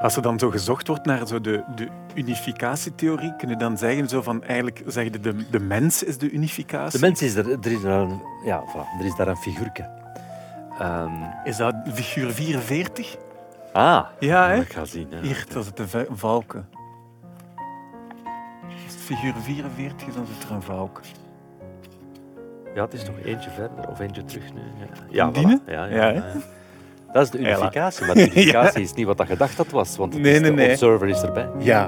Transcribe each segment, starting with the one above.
Als er dan zo gezocht wordt naar zo de, de unificatietheorie, kun je dan zeggen zo van eigenlijk zeg je de, de mens is de unificatie? De mens is er, er is daar een, ja, voilà, er is daar een figuurtje. Ehm, Is dat figuur 44? ah, Ja, hè? ik ga zien. Hier, dat is het een va- valke. Als het figuur 44 is, dan zit er een valke. Ja, het is nog eentje verder of eentje terug nu. Ja, ja, Dienen? voilà. Ja, ja, Ja, hè? ja, ja. Dat is de unificatie, maar de unificatie is niet wat dat gedacht had was, want het Nee, is nee, de nee. observer is erbij. Ja.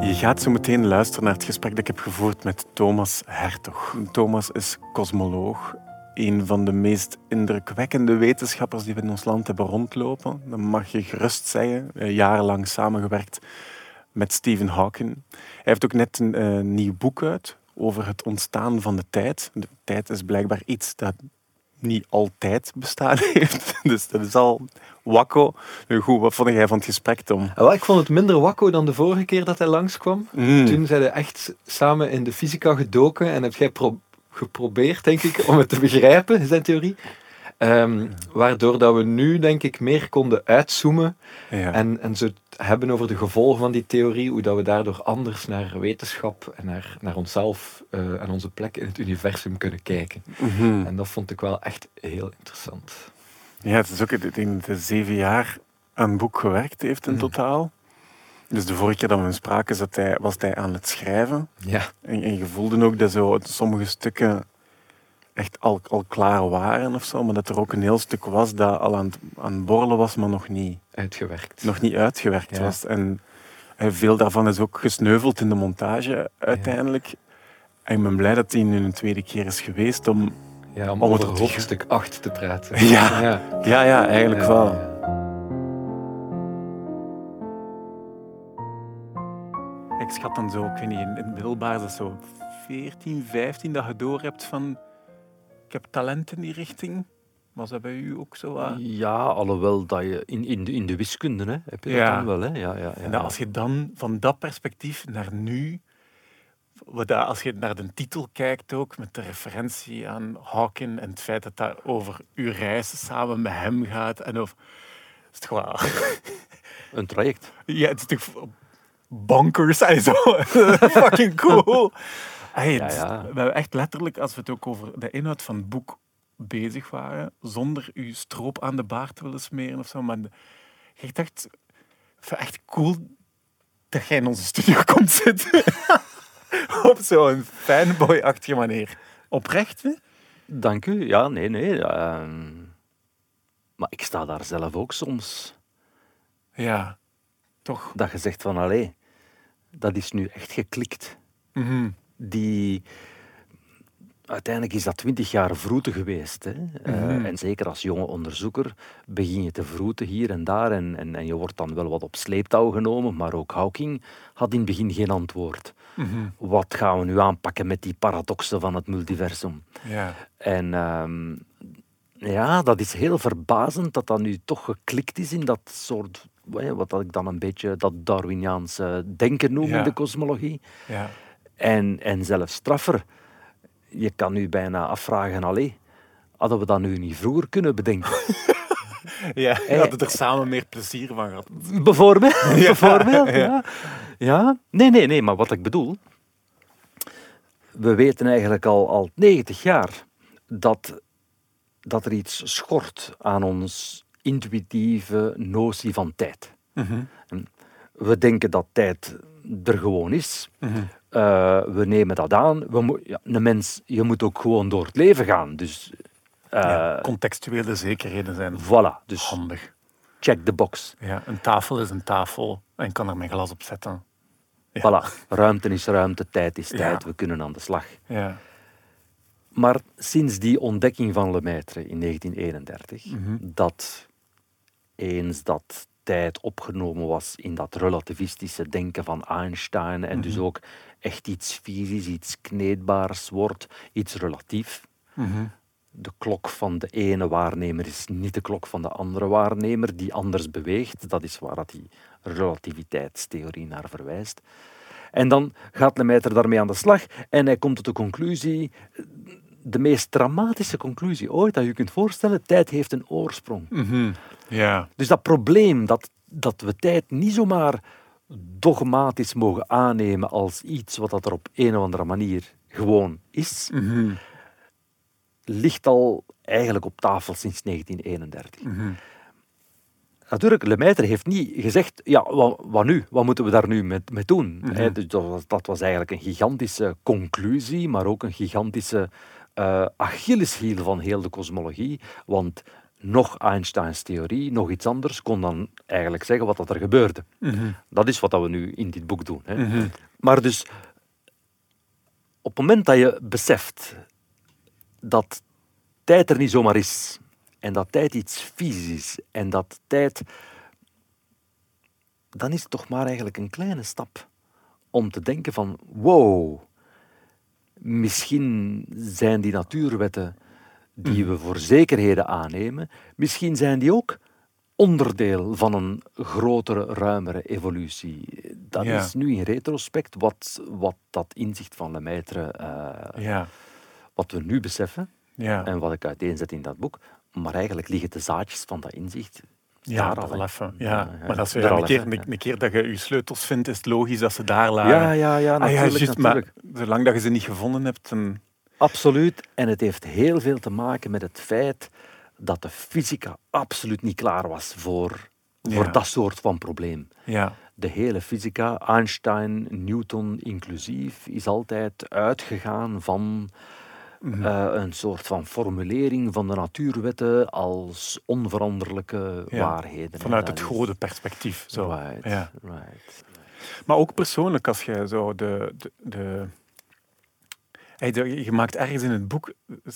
Je gaat zo meteen luisteren naar het gesprek dat ik heb gevoerd met Thomas Hertog. Thomas is cosmoloog, een van de meest indrukwekkende wetenschappers die we in ons land hebben rondlopen. Dat mag je gerust zeggen. Eh, Jarenlang samengewerkt met Stephen Hawking. Hij heeft ook net een eh, nieuw boek uit over het ontstaan van de tijd. De tijd is blijkbaar iets dat niet altijd bestaan heeft. Dus dat is al wakko. Nu Goed, wat vond jij van het gesprek, Tom? Wel, ik vond het minder wakko dan de vorige keer dat hij langskwam. Mm. Toen zijn we echt samen in de fysica gedoken en heb jij pro- geprobeerd, denk ik, om het te begrijpen, zijn theorie. Ehm, waardoor dat we nu, denk ik, meer konden uitzoomen Ja. en, en het hebben over de gevolgen van die theorie, hoe dat we daardoor anders naar wetenschap en naar, naar onszelf eh, en onze plek in het universum kunnen kijken. Mhm. En dat vond ik wel echt heel interessant. ja, het is ook ik denk dat hij zeven jaar aan het boek gewerkt heeft in Mhm. totaal. Dus de vorige keer dat we hem spraken, zat hij, was hij aan het schrijven. Ja, En, en je voelde ook dat zo sommige stukken echt al, al klaar waren of zo, maar dat er ook een heel stuk was dat al aan het, aan het borrelen was, maar nog niet, uitgewerkt. nog niet uitgewerkt Ja. was. En eh, veel daarvan is ook gesneuveld in de montage uiteindelijk. En ik ben blij dat hij nu een tweede keer is geweest om... Ja, om Om het over te- hoofdstuk 8 te praten. Ja. ja. Ja, ja, eigenlijk Ja, wel. Ik schat dan zo, ik weet niet, in in het middelbaar is dat zo 14, 15 dat je door hebt van ik heb talent in die richting. Was dat bij u ook zo? wat? Ja, alhoewel dat je in, in, de, in de wiskunde hè, heb je Ja. dat dan wel. Hè? Ja, ja, ja, En dat als je dan van dat perspectief naar nu, dat, als je naar de titel kijkt ook, met de referentie aan Hawking en het feit dat dat over uw reis samen met hem gaat en over... Is het gewoon... Een traject. Ja, het is toch bonkers en zo. Fucking cool. Hey, Ja, het- ja. We hebben echt letterlijk, als we het ook over de inhoud van het boek bezig waren, zonder u stroop aan de baard te willen smeren of zo, maar ik dacht, echt cool dat jij in onze studio komt zitten. Op zo'n fanboy-achtige manier. Oprecht, hè? Dank u. Ja, nee, nee. ehm, maar ik sta daar zelf ook soms. Ja, toch. Dat je zegt van, allee, dat is nu echt geklikt. Mhm. Die... Uiteindelijk is dat twintig jaar vroeten geweest. Hè? Eh, Mhm. en zeker als jonge onderzoeker begin je te vroeten hier en daar. En, en, en je wordt dan wel wat op sleeptouw genomen. Maar ook Hawking had in het begin geen antwoord. Mhm. Wat gaan we nu aanpakken met die paradoxen van het multiversum? Ja. En ehm, ja, dat is heel verbazend dat dat nu toch geklikt is in dat soort... Wat ik dan een beetje dat Darwiniaanse denken noem Ja. in de kosmologie. Ja. En, en zelfs straffer. Je kan nu bijna afvragen, allee, hadden we dat nu niet vroeger kunnen bedenken? Ja, we hadden er samen meer plezier van gehad. Bijvoorbeeld. Bijvoorbeeld ja. ja. ja. Nee, nee, nee, maar wat ik bedoel... We weten eigenlijk al, al 90 jaar dat, dat er iets schort aan ons intuïtieve notie van tijd. Mhm. We denken dat tijd er gewoon is. Mhm. Eh, we nemen dat aan. We ja, een mens, je moet ook gewoon door het leven gaan. Dus, eh, Ja, contextuele zekerheden zijn voilà. Dus handig. check the box. Ja, een tafel is een tafel en ik kan er mijn glas op zetten. Ja. Voilà. Ruimte is ruimte, tijd is tijd. We kunnen aan de slag. Ja. Maar sinds die ontdekking van Lemaitre in 1931, Mhm. dat eens dat tijd opgenomen was in dat relativistische denken van Einstein en dus ook echt iets fysisch, iets kneedbaars wordt, iets relatief. Mhm. De klok van de ene waarnemer is niet de klok van de andere waarnemer die anders beweegt. Dat is waar dat die relativiteitstheorie naar verwijst. En dan gaat Lemaitre daarmee aan de slag en hij komt tot de conclusie de meest dramatische conclusie ooit dat je kunt voorstellen. Tijd heeft een oorsprong. Ja. Dus dat probleem dat, dat we tijd niet zomaar dogmatisch mogen aannemen als iets wat dat er op een of andere manier gewoon is, Mhm. ligt al eigenlijk op tafel sinds 1931. Mhm. Natuurlijk, Lemaitre heeft niet gezegd, ja, wat, wat nu? Wat moeten we daar nu met, mee doen? Mhm. Dus dat, was, dat was eigenlijk een gigantische conclusie, maar ook een gigantische eh Achilleshiel van heel de kosmologie. Want nog Einsteins theorie, nog iets anders, kon dan eigenlijk zeggen wat dat er gebeurde. Mhm. Dat is wat we nu in dit boek doen. Hè. Mhm. Maar dus, op het moment dat je beseft dat tijd er niet zomaar is, en dat tijd iets fysisch is, en dat tijd, dan is het toch maar eigenlijk een kleine stap om te denken van, wow, misschien zijn die natuurwetten die we voor zekerheden aannemen, misschien zijn die ook onderdeel van een grotere, ruimere evolutie. Dat Ja. is nu in retrospect wat, wat dat inzicht van Lemaitre, eh, Ja. wat we nu beseffen Ja. en wat ik uiteenzet in dat boek. Maar eigenlijk liggen de zaadjes van dat inzicht Ja, dat al. wel even. Ja, Maar als je een, keer, een, een keer dat je je sleutels vindt, is het logisch dat ze daar lagen. Ja, ja, ja, Ah, ja, natuurlijk. natuurlijk. maar zolang dat je ze niet gevonden hebt. Absoluut. En het heeft heel veel te maken met het feit dat de fysica absoluut niet klaar was voor, voor Ja. dat soort van probleem. Ja. De hele fysica, Einstein, Newton inclusief, is altijd uitgegaan van Mhm. eh, een soort van formulering van de natuurwetten als onveranderlijke Ja, waarheden. Vanuit het is- grote perspectief. Zo. Right, Ja. right. Maar ook persoonlijk, als je zo de... de, de- je maakt ergens in het boek,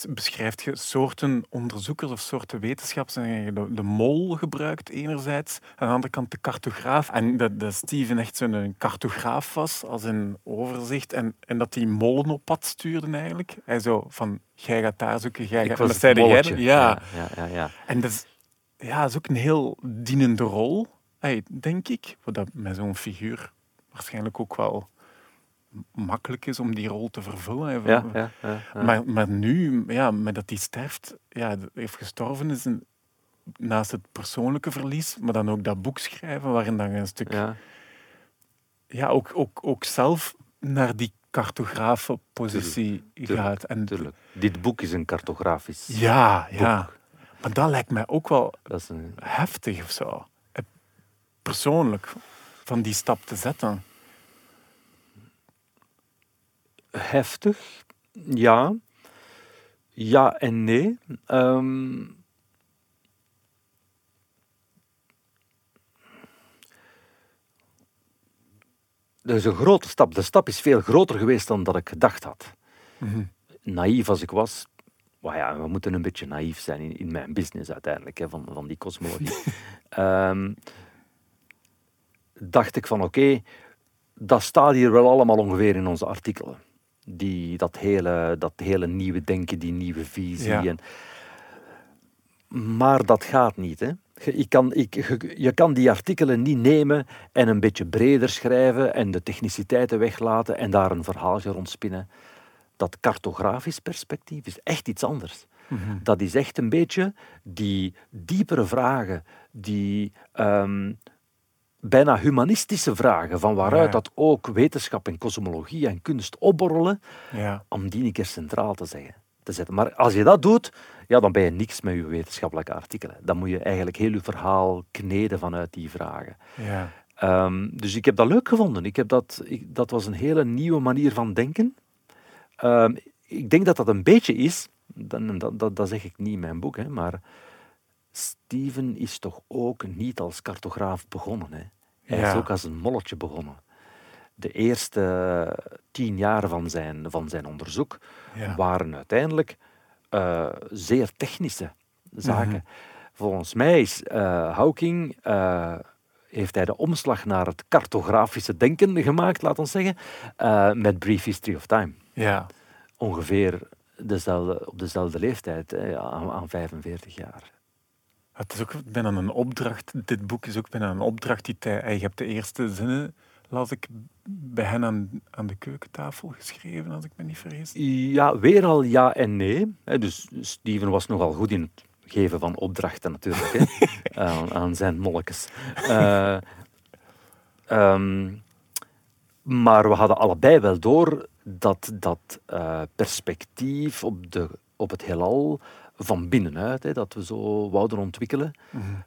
beschrijft je soorten onderzoekers of soorten wetenschappers. En je de, de mol gebruikt enerzijds, aan de andere kant de cartograaf. En dat, dat Steven echt zo'n cartograaf was, als een overzicht. En, en dat die mollen op pad stuurden eigenlijk. Hij zo van, jij gaat daar zoeken, jij Ik gaat... dat zei jij. Ja. ja, ja, ja. En dat is, ja, dat is ook een heel dienende rol, denk ik. Wat dat met zo'n figuur waarschijnlijk ook wel makkelijk is om die rol te vervullen. Ja, ja, ja, ja. Maar, maar nu, ja, met dat hij sterft, ja, heeft gestorven is een, naast het persoonlijke verlies, maar dan ook dat boek schrijven, waarin dan een stuk, ja. ja. ook, ook, ook zelf naar die cartografenpositie gaat. En, Tuurlijk. Dit boek is een cartografisch ja, ja. boek. Maar dat lijkt mij ook wel Dat is een, heftig of zo. Eh, Persoonlijk, van die stap te zetten. Heftig, ja. Ja en nee. Ehm, dat is een grote stap. De stap is veel groter geweest dan dat ik gedacht had. Mhm. Naïef als ik was, maar ja, we moeten een beetje naïef zijn in, in mijn business uiteindelijk, hè, van, van die cosmologie. Ehm, dacht ik van oké, dat staat hier wel allemaal ongeveer in onze artikelen. Die, dat, hele, dat hele nieuwe denken, die nieuwe visie. Ja. En, maar dat gaat niet. Hè. Je, ik kan, ik, je, je kan die artikelen niet nemen en een beetje breder schrijven en de techniciteiten weglaten en daar een verhaaltje rondspinnen. Dat cartografisch perspectief is echt iets anders. Mhm. Dat is echt een beetje die diepere vragen, die ehm, bijna humanistische vragen, van waaruit Ja. dat ook wetenschap en kosmologie en kunst opborrelen, Ja. om die een keer centraal te, zeggen, te zetten. Maar als je dat doet, ja, dan ben je niks met je wetenschappelijke artikelen. Dan moet je eigenlijk heel je verhaal kneden vanuit die vragen. Ja. Ehm, dus ik heb dat leuk gevonden. Ik heb dat, ik, dat was een hele nieuwe manier van denken. Ehm, ik denk dat dat een beetje is, dan, dat, dat, dat zeg ik niet in mijn boek, hè, maar Steven is toch ook niet als cartograaf begonnen. Hè. Hij is ook als een molletje begonnen. De eerste tien jaar van zijn, van zijn onderzoek Ja. waren uiteindelijk eh, zeer technische zaken. Volgens mij is eh, Hawking, eh, heeft hij de omslag naar het cartografische denken gemaakt, laat ons zeggen, met Brief History of Time. ja. Ongeveer dezelfde, op dezelfde leeftijd, hè, aan, aan 45 jaar. Het is ook bijna een opdracht. Dit boek is ook bijna een opdracht die hij... Hebt de eerste zinnen las ik bij hen aan, aan de keukentafel geschreven, als ik me niet vergis. Ja, weer al ja en nee. Dus Steven was nogal goed in het geven van opdrachten natuurlijk, hè, aan, aan zijn molletjes. Eh, ehm, maar we hadden allebei wel door dat dat eh, perspectief op, de, op het heelal van binnenuit, hè, dat we zo wouden ontwikkelen,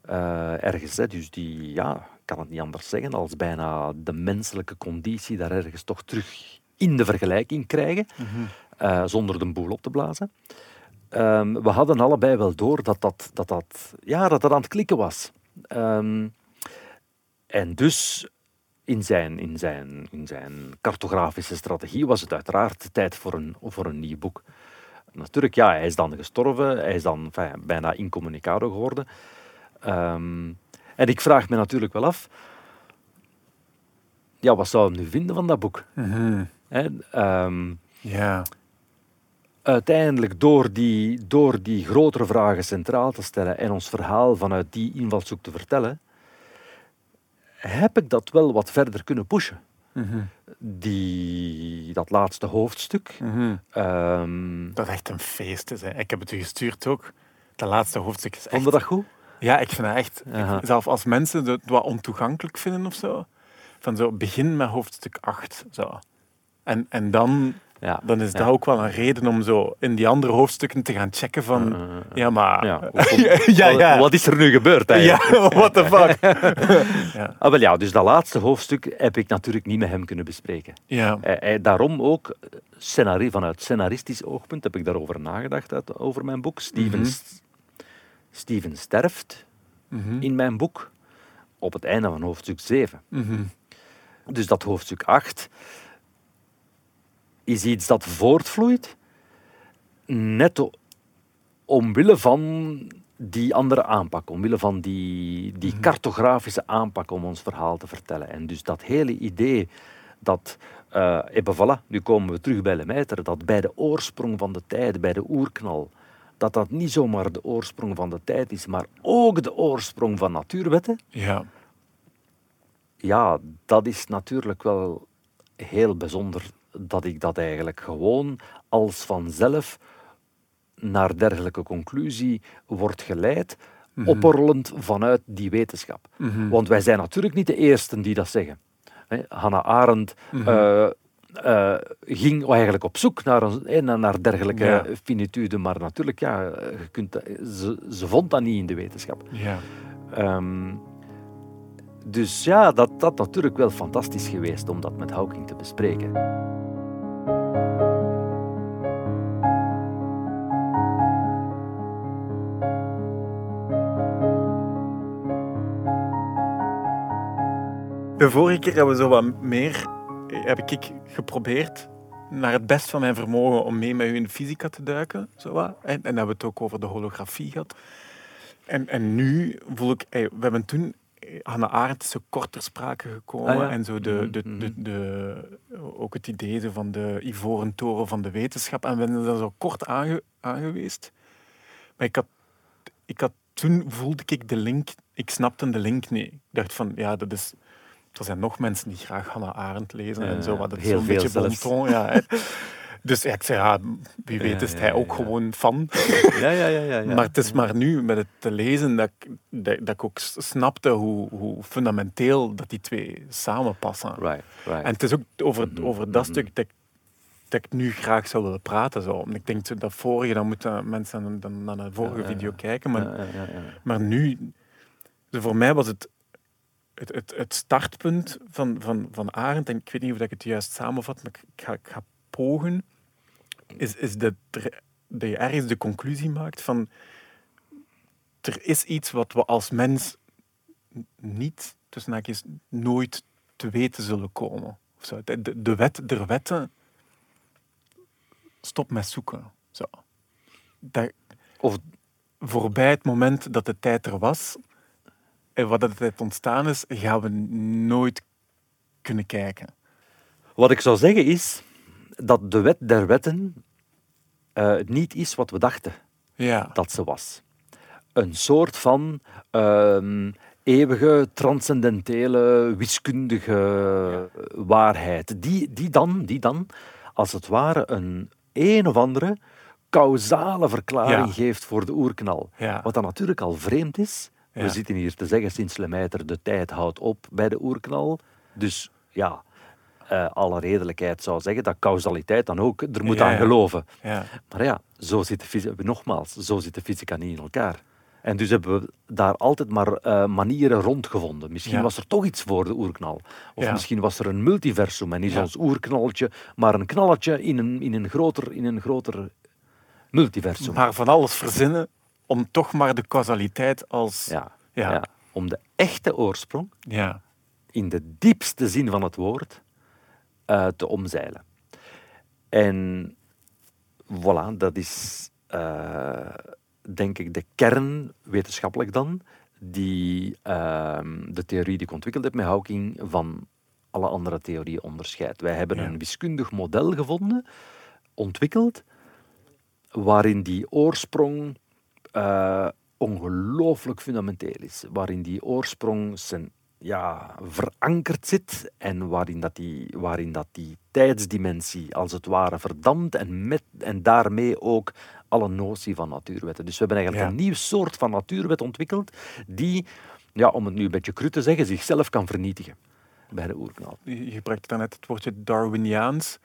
eh, ergens. Hè, dus die, ja, kan het niet anders zeggen, als bijna de menselijke conditie daar ergens toch terug in de vergelijking krijgen, eh, zonder de boel op te blazen. Ehm, we hadden allebei wel door dat dat, dat, dat, ja, dat, dat aan het klikken was. Ehm, en dus in zijn, in, zijn, in zijn cartografische strategie was het uiteraard tijd voor een, voor een nieuw boek. Natuurlijk, ja, hij is dan gestorven, hij is dan enfin, bijna incommunicado geworden. Ehm, en ik vraag me natuurlijk wel af, ja, wat zou hij nu vinden van dat boek? Hè, ehm, Ja. uiteindelijk door die, door die grotere vragen centraal te stellen en ons verhaal vanuit die invalshoek te vertellen, heb ik dat wel wat verder kunnen pushen. Die, dat laatste hoofdstuk. ehm, Dat is echt een feest. Is, hè. Ik heb het u gestuurd ook. Dat laatste hoofdstuk is echt... vond je dat goed? Ja, ik vind dat echt... ik- zelf als mensen het wat ontoegankelijk vinden of zo. Van zo, begin met hoofdstuk 8. Zo. En, en dan, Ja. dan is ja. dat ook wel een reden om zo in die andere hoofdstukken te gaan checken van... Uh, uh. ja, maar... Ja, ja, Wat- ja. Wat is er nu gebeurd eigenlijk? Ja, what the fuck. Ah, wel ja, dus dat laatste hoofdstuk heb ik natuurlijk niet met hem kunnen bespreken. Ja. Daarom ook, eh, scenari vanuit scenaristisch oogpunt, heb ik daarover nagedacht uit, over mijn boek. Steven, Mhm. Steven sterft Mhm. in mijn boek op het einde van hoofdstuk 7. Mhm. Dus dat hoofdstuk 8 is iets dat voortvloeit, net omwille van die andere aanpak, omwille van die, die cartografische aanpak om ons verhaal te vertellen. En dus dat hele idee dat, eh et ben voilà, nu komen we terug bij Lemaitre, dat bij de oorsprong van de tijd, bij de oerknal, dat dat niet zomaar de oorsprong van de tijd is, maar ook de oorsprong van natuurwetten Ja. ja, dat is natuurlijk wel heel bijzonder dat ik dat eigenlijk gewoon als vanzelf naar dergelijke conclusie wordt geleid, opperlend vanuit die wetenschap. Want wij zijn natuurlijk niet de eersten die dat zeggen. Hè, Hannah Arendt eh, eh, ging eigenlijk op zoek naar, een, eh, naar- dergelijke Ja. finitude, maar natuurlijk, ja, je kunt, ze, ze vond dat niet in de wetenschap. Ja. Ehm, dus ja, dat dat natuurlijk wel fantastisch geweest om dat met Hawking te bespreken. De vorige keer hebben we zo wat meer, heb ik geprobeerd naar het best van mijn vermogen om mee met u in de fysica te duiken. Zo wat. En, en hebben we het ook over de holografie gehad. En, en nu voel ik, we hebben toen, Hannah Arendt is zo kort ter sprake gekomen. Ah, ja. En zo de, Mhm, de, mhm. de, de, ook het idee zo van de ivoren toren van de wetenschap. En we zijn zo kort aange, aangeweest. Maar ik had, ik had, toen voelde ik de link, ik snapte de link niet. Ik dacht van, ja, dat is... Er zijn nog mensen die graag Hannah Arendt lezen en zo, dat is heel zo'n beetje bonton. Ja. Dus ja, ik zei, ja, wie weet is hij ja, ook ja. gewoon fan. Ja, ja, ja. ja, Maar het is maar nu met het te lezen dat ik, dat, dat ik ook snapte hoe, hoe fundamenteel dat die twee samenpassen. Right, right. En het is ook over, Mhm, over dat mhm. stuk dat ik, dat ik nu graag zou willen praten. Zo. Want Ik denk dat vorige, dan moeten mensen dan naar de vorige video kijken. Maar, Ja, ja, ja, ja. maar nu, zo voor mij was het het, het, het startpunt van, van, van Arendt, en ik weet niet of ik het juist samenvat, maar ik ga, ik ga pogen, is, is dat, er, dat je ergens de conclusie maakt van er is iets wat we als mens niet, tussen haakjes, nooit te weten zullen komen. Of zo. De, de, wet der wetten, stop met zoeken. Zo. Of voorbij het moment dat de tijd er was en wat de tijd ontstaan is, gaan we nooit kunnen kijken. wat ik zou zeggen is dat de wet der wetten eh, niet is wat we dachten Ja. dat ze was. Een soort van ehm, eeuwige, transcendentele, wiskundige waarheid. Die, die, dan, die dan, als het ware, een een of andere causale verklaring Ja. geeft voor de oerknal. Wat dan natuurlijk al vreemd is. We zitten hier te zeggen sinds Lemaitre, de tijd houdt op bij de oerknal. Dus ja, eh, alle redelijkheid zou zeggen dat causaliteit dan ook er moet Ja, aan geloven. Ja. Maar ja, zo zit de fysica, nogmaals, zo zit de fysica niet in elkaar. En dus hebben we daar altijd maar eh, manieren rondgevonden. Misschien Ja. was er toch iets voor de oerknal. Of Ja. misschien was er een multiversum en is Ja. ons oerknalletje maar een knalletje in een, in een, groter, in een groter multiversum. Maar van alles verzinnen om toch maar de causaliteit als... ja. Om de echte oorsprong, Ja. in de diepste zin van het woord, eh, te omzeilen. En voilà, dat is eh, denk ik de kern, wetenschappelijk dan, die ehm, de theorie die ik ontwikkeld heb met Hawking van alle andere theorieën onderscheidt. Wij hebben Ja. een wiskundig model gevonden, ontwikkeld, waarin die oorsprong eh, ongelooflijk fundamenteel is. Waarin die oorsprong zijn, ja, verankerd zit en waarin, dat die, waarin dat die tijdsdimensie als het ware verdampt en, met, en daarmee ook alle notie van natuurwetten. Dus we hebben eigenlijk Ja. een nieuw soort van natuurwet ontwikkeld die, ja, om het nu een beetje cru te zeggen, zichzelf kan vernietigen bij de oerknal. Je gebruikte daarnet het woordje Darwiniaans.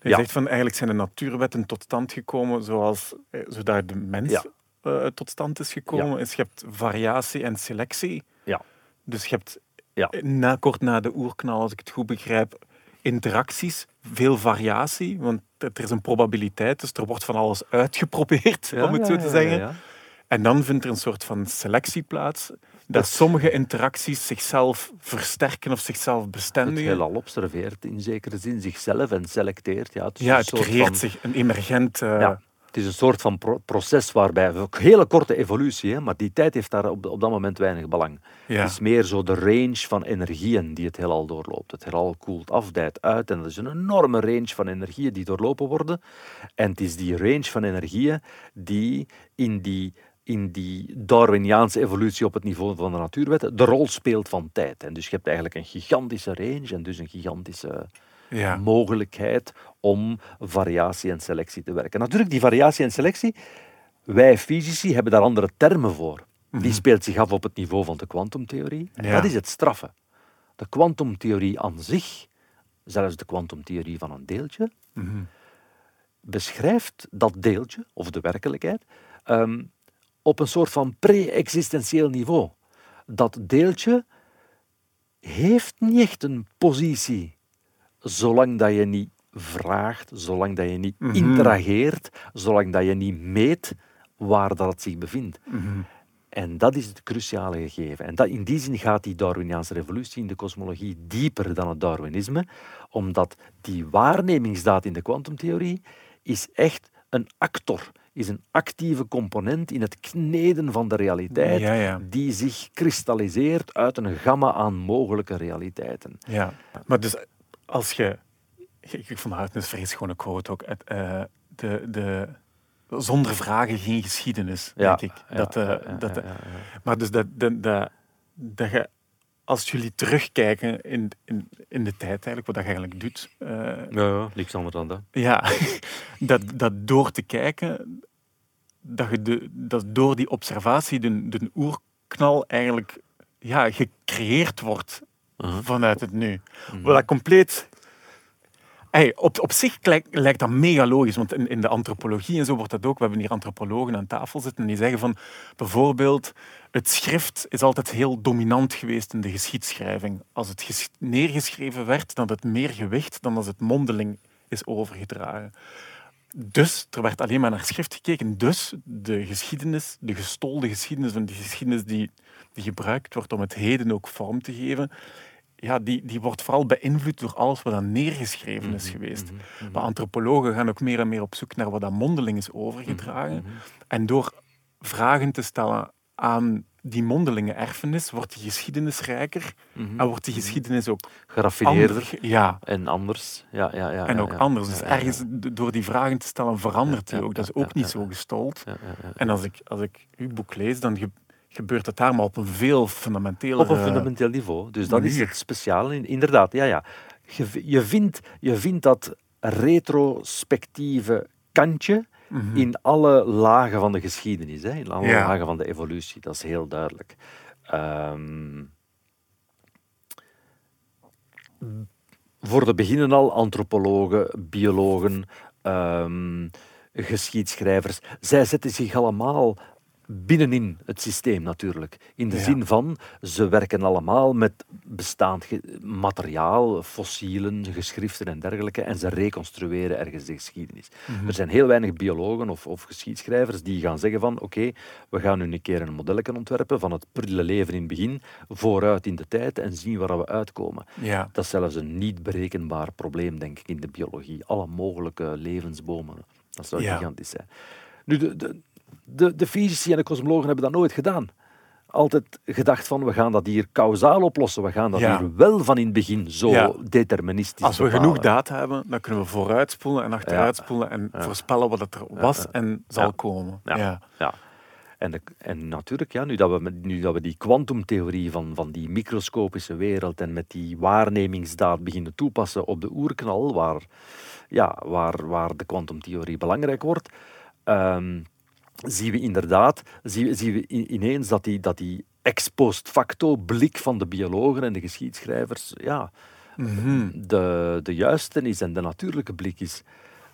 Je Ja. zegt van eigenlijk zijn de natuurwetten tot stand gekomen zoals eh, zodat de mens Ja. eh, tot stand is gekomen. Is je hebt variatie en selectie. Ja. Dus je hebt Ja. na, kort na de oerknal, als ik het goed begrijp, interacties, veel variatie, want er is een probabiliteit, dus er wordt van alles uitgeprobeerd, om het zo te zeggen. En dan vindt er een soort van selectie plaats, dat sommige interacties zichzelf versterken of zichzelf Het bestendigen. heelal observeert in zekere zin zichzelf en selecteert. Ja, het Ja, het creëert van- zich een emergent... Ja, het is een soort van pro- proces waarbij, ook hele korte evolutie, hè, maar die tijd heeft daar op, op dat moment weinig belang. Ja. Het is meer zo de range van energieën die het heelal doorloopt. Het heelal koelt af, dijt uit en dat is een enorme range van energieën die doorlopen worden. En het is die range van energieën die in die, in die Darwiniaanse evolutie op het niveau van de natuurwetten de rol speelt van tijd. En dus je hebt eigenlijk een gigantische range en dus een gigantische ja. mogelijkheid om variatie en selectie te werken. Natuurlijk, die variatie en selectie, wij fysici hebben daar andere termen voor. Die speelt zich af op het niveau van de kwantumtheorie. En Ja. dat is het straffe. De kwantumtheorie aan zich, zelfs de kwantumtheorie van een deeltje, Mhm. beschrijft dat deeltje, of de werkelijkheid, ehm, op een soort van pre-existentieel niveau. Dat deeltje heeft niet echt een positie, zolang dat je niet vraagt, zolang dat je niet Mhm. interageert, zolang dat je niet meet waar dat het zich bevindt. Mhm. En dat is het cruciale gegeven. En dat, in die zin gaat die Darwiniaanse revolutie in de kosmologie dieper dan het Darwinisme, omdat die waarnemingsdaad in de kwantumtheorie is echt een actor, is een actieve component in het kneden van de realiteit, Ja, ja. die zich kristalliseert uit een gamma aan mogelijke realiteiten. Ja, maar dus als je... Ik, vond het een vrees schone quote ook. Het, eh, de, de, zonder vragen geen geschiedenis, denk ik. ja, dat, eh, ja, ja, dat, ja, eh, ja, ja. Maar dus dat, dat, dat, dat je, als jullie terugkijken in, in, in de tijd, eigenlijk, wat dat je eigenlijk doet, eh, Ja, ja, niks anders dan dat. ja, dat, dat door te kijken, dat, je de, dat door die observatie de, de oerknal eigenlijk ja, gecreëerd wordt Uh-huh. vanuit het nu. Mhm. Wat dat compleet... Hey, op, op zich lijkt, dat mega logisch, want in, de antropologie en zo wordt dat ook. We hebben hier antropologen aan tafel zitten en die zeggen van bijvoorbeeld het schrift is altijd heel dominant geweest in de geschiedschrijving. Als het ges- neergeschreven werd, dan had het meer gewicht dan als het mondeling is overgedragen. Dus er werd alleen maar naar schrift gekeken. Dus de geschiedenis, de gestolde geschiedenis, en die geschiedenis die, die gebruikt wordt om het heden ook vorm te geven, ja, die, die wordt vooral beïnvloed door alles wat dan neergeschreven is geweest. Maar antropologen gaan ook meer en meer op zoek naar wat dat mondeling is overgedragen. En door vragen te stellen aan die mondelinge erfenis, wordt die geschiedenis rijker en wordt die geschiedenis ook Geraffineerder ander- Ja, en anders. Ja, ja, ja, en ook ja. anders. Dus ergens door die vragen te stellen verandert die ook. Dat is ook niet zo gestold. Ja, ja, ja. En als ik, als ik uw boek lees, dan gebeurt het daar, maar op een veel fundamenteler... Op een fundamenteel niveau. Dus dat is het speciale. in- Inderdaad, ja, ja. Je, vindt, je vindt dat retrospectieve kantje Mhm. in alle lagen van de geschiedenis, hè, in alle Ja. lagen van de evolutie. Dat is heel duidelijk. Ehm, voor de beginnen al antropologen, biologen, ehm, geschiedschrijvers. Zij zetten zich allemaal binnenin het systeem natuurlijk. In de Ja. zin van, ze werken allemaal met bestaand materiaal, fossielen, geschriften en dergelijke, en ze reconstrueren ergens de geschiedenis. Er zijn heel weinig biologen of, of geschiedschrijvers die gaan zeggen van, oké, we gaan nu een keer een modelletje ontwerpen van het prille leven in het begin, vooruit in de tijd, en zien waar we uitkomen. Ja. Dat is zelfs een niet berekenbaar probleem, denk ik, in de biologie. Alle mogelijke levensbomen. Dat zou Ja. gigantisch zijn. Nu, de, de, de, de fysici en de cosmologen hebben dat nooit gedaan. Altijd gedacht van, we gaan dat hier kausaal oplossen. We gaan dat Ja. hier wel van in het begin zo Ja. deterministisch Als we bepalen. genoeg data hebben, dan kunnen we vooruitspoelen en achteruitspoelen en voorspellen wat het er was en zal komen. Ja. En, de- en natuurlijk, ja, nu, dat we, nu dat we die kwantumtheorie van, van die microscopische wereld en met die waarnemingsdaad beginnen toepassen op de oerknal, waar, ja, waar, waar de kwantumtheorie belangrijk wordt, ehm, zien we inderdaad zien zien we ineens dat die, dat die ex post facto blik van de biologen en de geschiedschrijvers ja, Mhm. de, de juiste is en de natuurlijke blik is.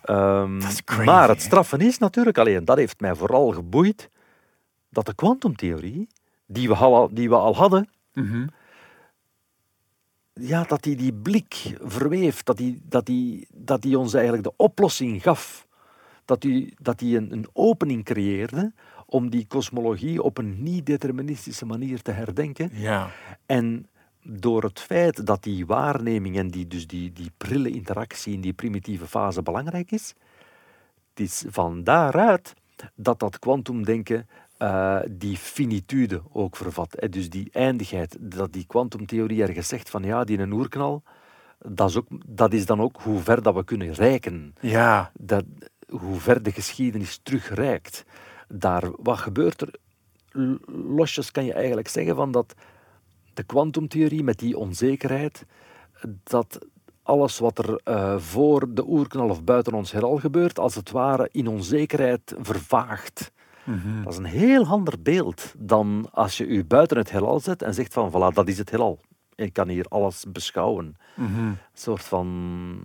Ehm, crazy, maar het straffen is natuurlijk, alleen dat heeft mij vooral geboeid, dat de kwantumtheorie, die we al, die we al hadden, Mhm. ja, dat die die blik verweeft, dat die, dat die, dat die ons eigenlijk de oplossing gaf. Dat die, dat die een, een opening creëerde om die kosmologie op een niet-deterministische manier te herdenken. Ja. En door het feit dat die waarneming en die, dus die, die prille interactie in die primitieve fase belangrijk is, het is van daaruit dat dat kwantumdenken eh, die finitude ook vervat. hè. Dus die eindigheid, dat die kwantumtheorie ergens zegt van ja, die een oerknal, dat is, ook, dat is dan ook hoe ver dat we kunnen reiken. Ja. Dat, hoe ver de geschiedenis terugreikt. Daar, wat gebeurt er? Losjes kan je eigenlijk zeggen van dat de kwantumtheorie met die onzekerheid, dat alles wat er eh, voor de oerknal of buiten ons heelal gebeurt, als het ware in onzekerheid vervaagt. Mhm. Dat is een heel ander beeld dan als je u buiten het heelal zet en zegt van voilà, dat is het heelal. Ik kan hier alles beschouwen. Mhm. Een soort van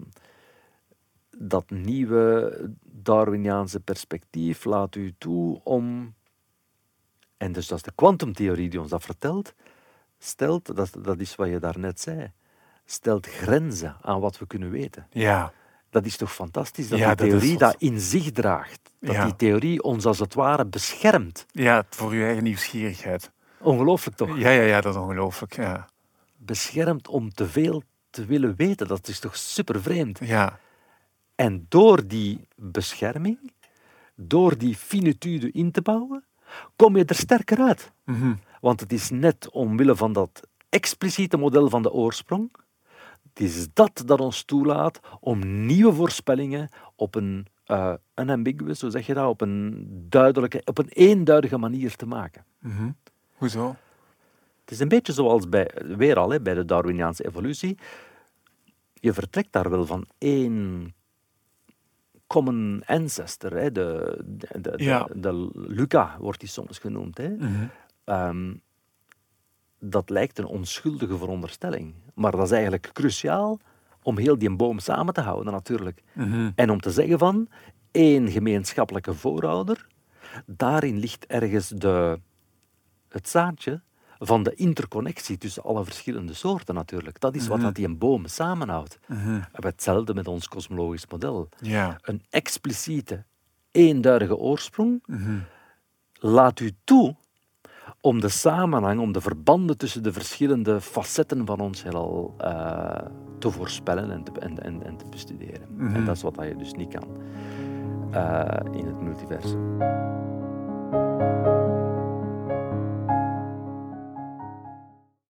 dat nieuwe Darwiniaanse perspectief laat u toe om. En dus dat is de kwantumtheorie die ons dat vertelt, stelt, dat, dat is wat je daarnet zei, stelt grenzen aan wat we kunnen weten. Ja. Dat is toch fantastisch dat Ja, die dat theorie dat in zich draagt. Dat Ja. die theorie ons als het ware beschermt. Ja, voor uw eigen nieuwsgierigheid. Ongelooflijk toch? Ja, ja, ja, dat is ongelooflijk. Ja. Beschermt om te veel te willen weten. Dat is toch super vreemd. Ja. En door die bescherming, door die finitude in te bouwen, kom je er sterker uit. Mhm. Want het is net omwille van dat expliciete model van de oorsprong, het is dat dat ons toelaat om nieuwe voorspellingen op een eh unambiguous, hoe zeg je dat, op een duidelijke, op een eenduidige manier te maken. Mhm. Hoezo? Het is een beetje zoals bij, weer al, hè, bij de Darwiniaanse evolutie. Je vertrekt daar wel van één common ancestor. Hè, de, de, de, Ja. de, de Luca wordt die soms genoemd. Hè. Mhm. Ehm, dat lijkt een onschuldige veronderstelling. Maar dat is eigenlijk cruciaal om heel die boom samen te houden, natuurlijk. Mhm. En om te zeggen van één gemeenschappelijke voorouder, daarin ligt ergens de, het zaadje van de interconnectie tussen alle verschillende soorten natuurlijk. Dat is wat Mhm. dat die een boom samenhoudt. Mhm. We hetzelfde met ons kosmologisch model. Ja. Een expliciete, eenduidige oorsprong Mhm. laat u toe om de samenhang, om de verbanden tussen de verschillende facetten van ons heelal eh, te voorspellen en te, en, en, en te bestuderen. En dat is wat je dus niet kan eh, in het multiversum.